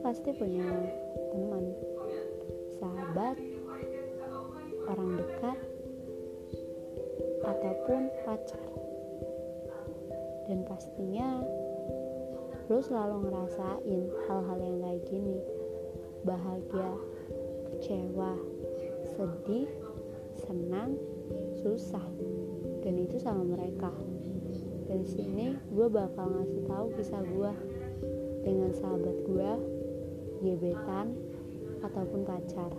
pasti punya teman sahabat orang dekat ataupun pacar. Dan pastinya lu selalu ngerasain hal-hal yang kayak gini. Bahagia kecewa sedih senang susah. Dan itu sama mereka. Dari sini gue bakal ngasih tahu kisah gue dengan sahabat gue gebetan ataupun pacar